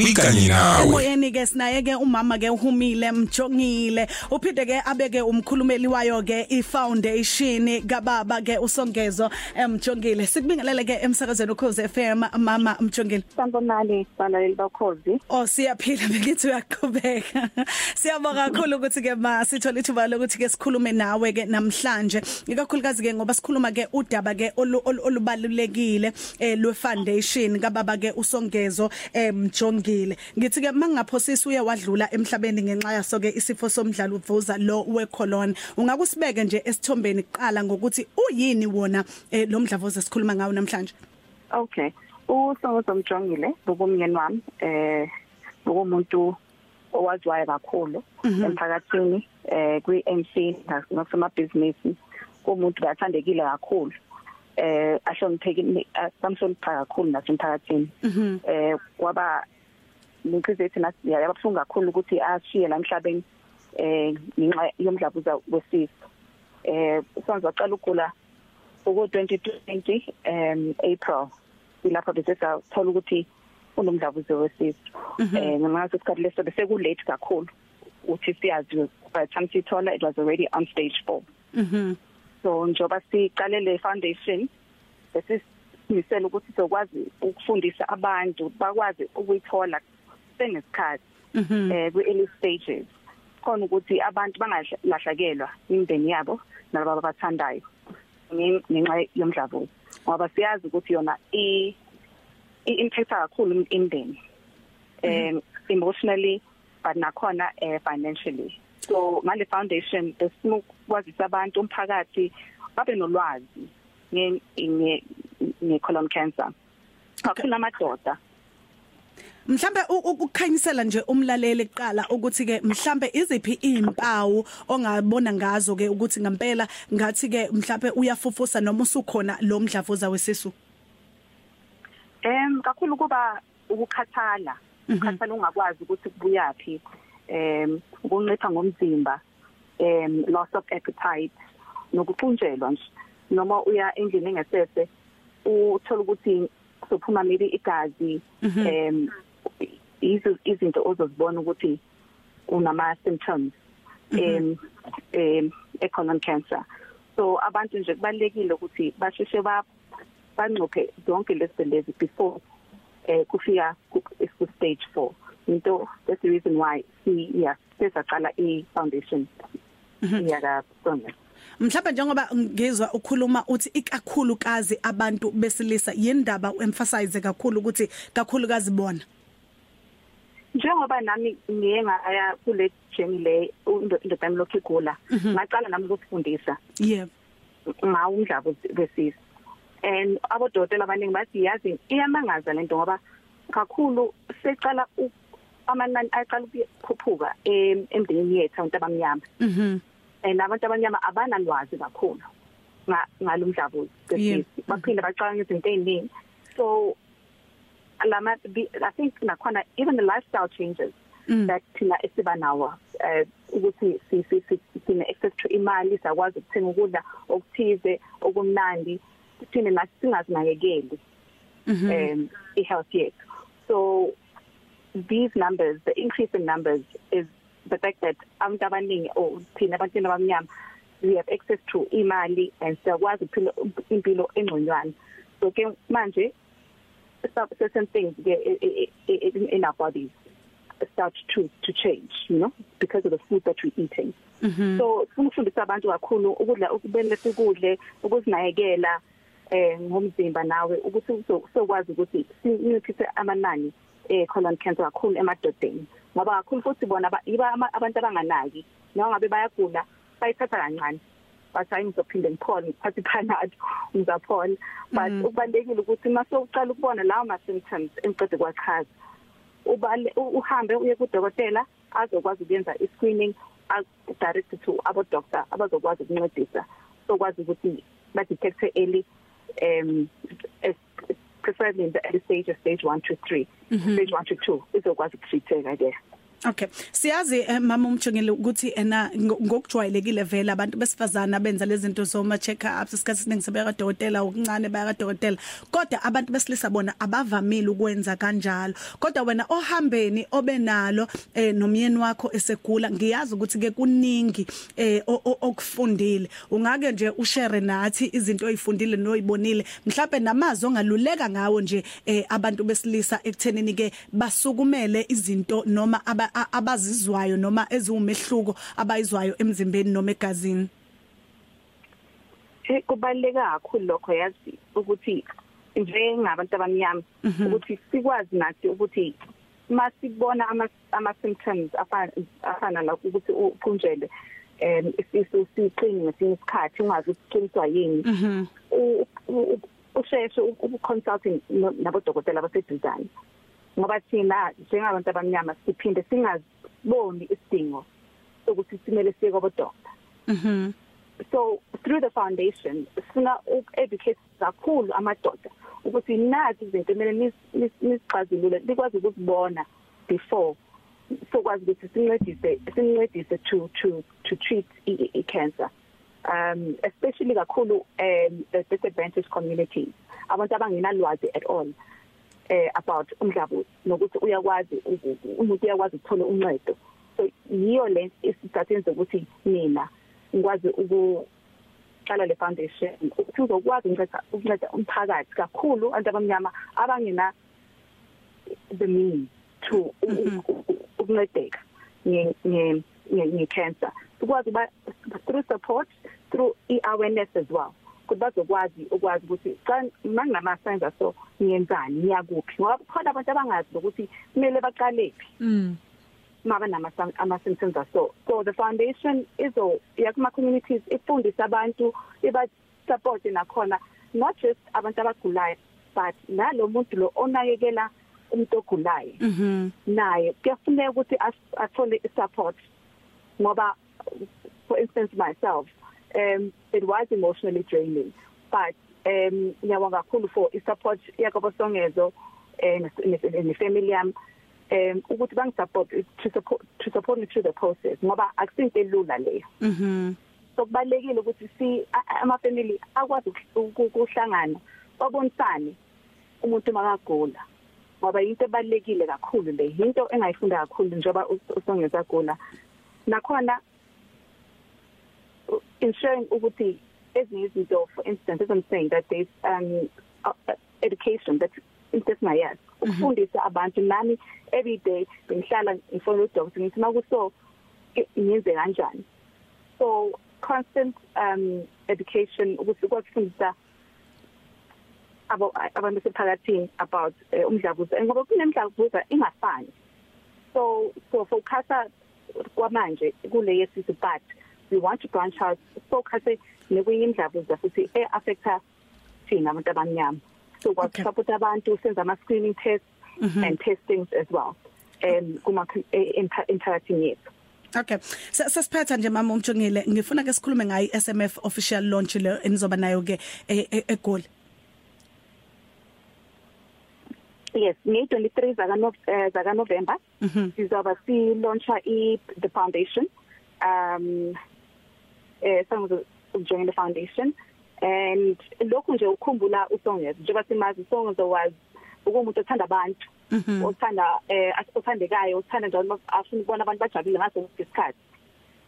kwikanye nawe emoyeni ke sinaye ke umama ke uhumile mjongile uphinde ke abeke umkhulumeli wayo ke ifoundation kababa ke usongezo emjongile sikubingelele ke emsakazweni ukhoze FM mama mjongile Sanibonani balaleli bakhozi. Oh siyaphila bengithi uyaqhubeka. Siyabonga kakhulu ukuthi ke ma sithola ithuba lokuthi ke sikhulume nawe ke namhlanje. Ikakhulukazi ke ngoba sikhuluma ke udaba ke olubalulekile eh lwe foundation kababa ke usongezo emjongile. Ngithi ke mangaphosisi uye wadlula emhlabeni ngenxa yaso ke isifo somdlalo uvuza lo wecolon. Ungakusibeke nje esithombeni kuqala ngokuthi uyini wona eh, lo mdlavuza sikhuluma ngawo namhlanje. Okay. Usongozo mjongile ngokumyeni wami eh ngokumuntu owaziwayo kakhulu emphakathini eh kwi-MC nasemabhizinisi kumuntu bathandekile kakhulu eh ahloniphekile bamhlonipha kakhulu nasemphakathini eh kwaba nenhliziyo ethi nasi yabafuna kakhulu ukuthi ashiye la emhlabeni eh ngenxa yomdlavuza wesifo eh sonke waqala ukugula uku 2020 um April. Ilapho bese sathola ukuthi unomdlavuza wesifo eh ngaso isikhathi leso bese ku late kakhulu uthi siyazi by time sithola it was already on stage 4 Mhm. so njoba siqale le foundation bese simisela ukuthi sokwazi ukufundisa abantu bakwazi ukuyithola senesikhathi Mhm. eh kwi early stages khona ukuthi abantu bangalahlekelwa imindeni yabo nalabo abathandayo ngenxa yomdlavuza. Ngoba siyazi ukuthi yona i impact kakhulu imindeni um emotionally but nakhona eh financially. So ngale foundation besifuna ukwazisa abantu umphakathi babe nolwazi nge nge nge colon cancer. Kakhulu amadoda. Mhlambe ukukhanyisela nje umlaleli eqala ukuthi ke mhlambe iziphi izimpawu ongabona ngazo ke ukuthi ngempela ngathi ke mhlambe uyafufusa noma usukhona lo mdlavuza wesisu? Em kakhulu kuba ukukhathala. Ukukhathala ungakwazi ukuthi kubuyapi em ukuncipha ngomzimba em loss of appetite nokuthunjelwa nje. Noma uya endlini engesese uthola ukuthi sophuma maybe igazi em izo izinto ozozibona ukuthi unama symptoms em em ecolon cancer. So abantu nje kubalekile ukuthi basheshe ba bancophe zonke lezi lezi before eh kufika ku stage 4 into that's the reason why si yeah sesaqala i foundation yaka sonke Mhlawumbe njengoba ngizwa ukhuluma uthi ikakhulukazi abantu besilisa yindaba uemphasize kakhulu ukuthi kakhulukazi bona. Njengoba nami ngiye ngaya kule journey le indoda yami lokhu igula ngaqala nami ukufundisa yebo. Ngawo umdlabo besisi and abodokotela abaningi bathi yazi iyamangaza lento ngoba kakhulu secala amanani aqala ukukhuphuka emndenini yethu abantu abamnyama. Mhm. And abantu abanyama abanalwazi kakhulu ngalumdlabo besisi baphinda bacabanga izinto eziningi so lama i think nakhona even the lifestyle changes mm. that thina esiba nawo eh ukuthi si si sine access to imali sakwazi ukuthenga ukudla okuthize okumnandi sithine nasingazinakekeli um i health yethu. So these numbers the increase in numbers is the fact that abantu abaningi or thina abantu abamnyama we have access to imali and siyakwazi ukuphila impilo engconywana. So ke manje certain things in our bodies start to to change you know because of the food that we're eating. Mm -hmm. so ukufundisa abantu kakhulu ukudla ukubele sikudle ukuzinakekela eh ngomzimba nawe ukuthi sokwazi ukuthi sinciphise amanani eh colon cancer kakhulu emadodeni. Ngoba kakhulu futhi bona iba abantu abanganaki noma ngabe bayagula bayithatha kancane. Bathi hayi ngizophinde ngiphone ngiphathe ipanado ngizaphola but ukubalekile ukuthi mase uqala ukubona lawo ma symptoms emqede kwachaza ubale uhambe uye kudokotela azokwazi ukuyenza i-screening direct to abo doctor abazokwazi ukuncedisa. Sokwazi ukuthi ba detect early um preferably in the early stage of stage 1 to 3 mm -hmm. stage 1 to 2 izokwazi ukuthitheka ke. Okay. Siyazi eh, mama umjongile ukuthi ena ngokujwayelekile vele abantu besifazana abenza lezi zinto zoma check ups isikhathi siningi sebeka dokotela ukuncane baya dokotela. Kodwa abantu besilisa bona abavamile ukwenza kanjalo. Kodwa wena ohambeni obenalo eh nomyeni wakho esegula ngiyazi ukuthi ke kuningi eh okufundile. Ungake nje ushare nathi izinto oyifundile noyibonile mhlawumbe namazi ongaluleka ngawo nje eh abantu besilisa ekuthenini ke basukumele izinto noma aba abazizwayo noma eziwumehluko abayizwayo emzimbeni noma egazini eh kubaleka kakhulu lokho yazi ukuthi njengabantu abamnyama mhm. ukuthi sikwazi nathi ukuthi masibona ama ama symptoms afana afana la ukuthi uqunjelwe em isisu siqini ngesinye isikhathi ungazi ukuqiniswa yini mhm. usheshe uconsulting nabodokotela baseduzane ngoba thina njengabantu abamnyama siphinde singaziboni isidingo sokuthi simele siye kwabodokta mhm so through the foundation sina educate kakhulu amadoda ukuthi nathi izinto kumele nisixazulule likwazi ukuzibona before sokwazi ukuthi sincedise sincedise to to to treat i cancer. Um especially kakhulu um the disadvantaged communities abantu abangenalwazi at all. Eh about umdlavuza nokuthi uyakwazi umuntu uyakwazi ukuthola uncedo. So yiyo le isithathenze ukuthi mina ngikwazi ukuqala le foundation ukuthi uzokwazi ukunceda ukunceda umphakathi kakhulu abantu abamnyama abangena the means to ukuncedeka nge nge cancer. Ukwazi ba through support through awareness as well. Ukuthi bazokwazi ukwazi ukuthi xa manginama signs aso ngiyenzani ngiyakuphi? Ngoba khona abantu abangazi ukuthi kumele baqalephi mm. Maba nama ama symptoms aso so the foundation izo yakuma communities ifundisa abantu iba support nakhona not just abantu abagulayo but nalomuntu lo onakekela umuntu ogulayo. Mhm naye kuyafuneka ukuthi athole support ngoba for instance myself um it was emotionally draining but um ngiyabonga kakhulu for i-support yakobosongezo eh ne family yami um ukuthi bangisupport to support to support me through the process ngoba akusinto elula leyo. Mhm so kubalekile ukuthi si ama family akwazi ukuhlangana babonisane umuntu makagula ngoba into ebalekile kakhulu le into engayifunda kakhulu njengoba usongeza gula nakhona ensuring ukuthi ezinye izinto for instance as I'm saying that there's um uh, education that interest my yes ukufundisa abantu nami every day bengihlala ngifona udoctor ngithi makuso ngiyenze kanjani? So constant um education ukuthi ukufundisa abo abantu sephakathini about uh, umdlavuza. Ngoba kunemdlavuza ingafani. So so focus kwamanje kule yesizwe but we want to branch out focus nekwenye indlavuza futhi e affecta thina abantu abanyama so kwa okay. support abantu senza ama screening tests mm -hmm. and testings as well um kuma interacting yethu Okay. Sasiphetha nje mama umjongile ngifuna ke sikhulume ngayi SMF official launch le enizoba nayo ke eGoli. Yes, nge 23 zaka no zaka November sizoba si launcha i the foundation um eh sangizo ukujoin the foundation. And lokhu nje ukukhumbula usongeza njengoba simazi usongeza was ukumuntu othanda abantu othanda eh othandekayo othanda njalo afuna ukubona abantu bajabule ngaso isikhathi.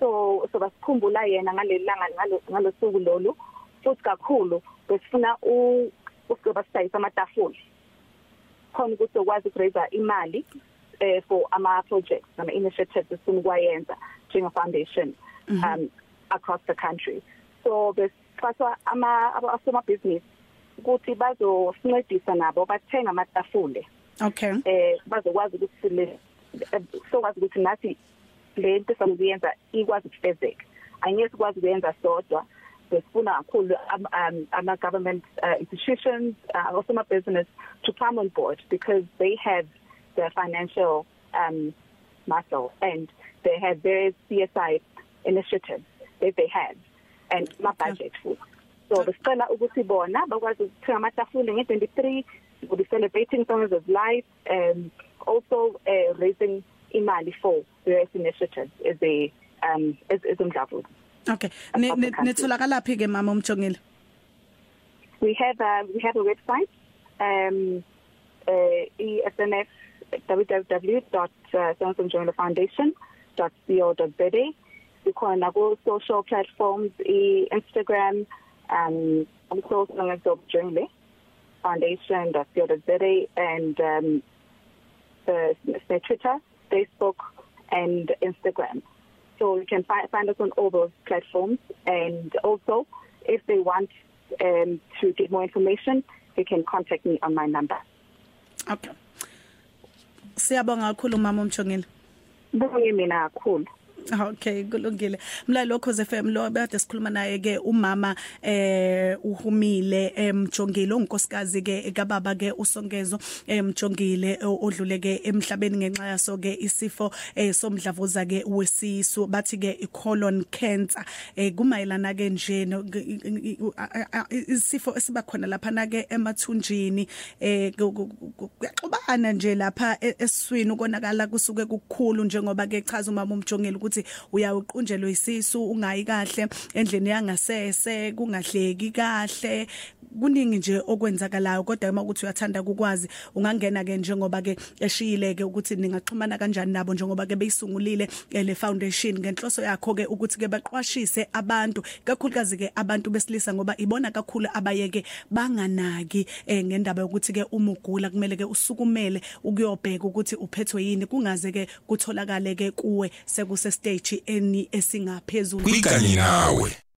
So so basikhumbula yena ngaleli langa ngalosuku lolu futhi kakhulu besifuna ukuba sidayisa amatafula khona ukuthi ukwazi ukuraise imali eh for ama projects ama initiatives esifuna ukwayenza njenge foundation um across the country. So besifasa ama abasoma business ukuthi bazosincedisa nabo bathenga amatafule. Okay. Eh bazokwazi ukuthi le sokwazi ukuthi nathi le nto samuyenza ikwazi ukufezeka. Angeke sikwazi ukuyenza sodwa. Besifuna kakhulu ama government uh, institutions uh, also my business to come on board because they have the financial um muscle and they have various CSI initiatives that they have and my budget futhi so besicela ukuthi bona bakwazi ukuthenga amatafula nge23 we'll be celebrating songs of life and also uh, raising imali for various initiatives as a um as as umdlavuza. Okay. Nitholakala phi ke mama umjongile We have a we have a website um uh ESNF www.samsungjoynerfoundation.co.za sikhona ku social platforms i-Instagram um also Samsung Journey foundation.co.za and um the, the Twitter, Facebook and Instagram. So you can find, find us on all those platforms and also if they want um to get more information they can contact me on my number. Okay. Siyabonga kakhulu mama umjongile. Bonge mina kakhulu. Okay kulungile. Mlaleli lokhoze FM lo bade sikhuluma naye ke umama eh uhumile emjongile unkosikazi ke kababa ke usongezo emjongile odlule ke emhlabeni ngenxa yaso ke isifo eh somdlavuza ke wesisu. Bathi ke icolon cancer eh kumayelana ke nje isifo esiba khona lapha na ke emathunjini eh kuyaxubana nje lapha esiswini ukonakala kusuke kukhulu njengoba ke chaza umama umjongile ukuthi ukuthi uyawuqunjelwe isisu ungayi kahle endleni yangasese kungahleki kahle kuningi nje okwenzakalayo kodwa uma ukuthi uyathanda ukwazi ungangena ke njengoba ke eshiyile ke ukuthi ningaxhumana kanjani nabo njengoba ke beyisungulile le foundation. Ngenhloso yakho ke ukuthi ke baqwashise abantu kakhulukazi ke abantu besilisa ngoba ibona kakhulu abayeke banganaki eh ngendaba yokuthi ke uma ugula kumele ke usukumele ukuyobheka ukuthi uphethwe yini kungaze ke kutholakale ke kuwe sekuse stage eni esingaphezulu. Kwikanye nawe.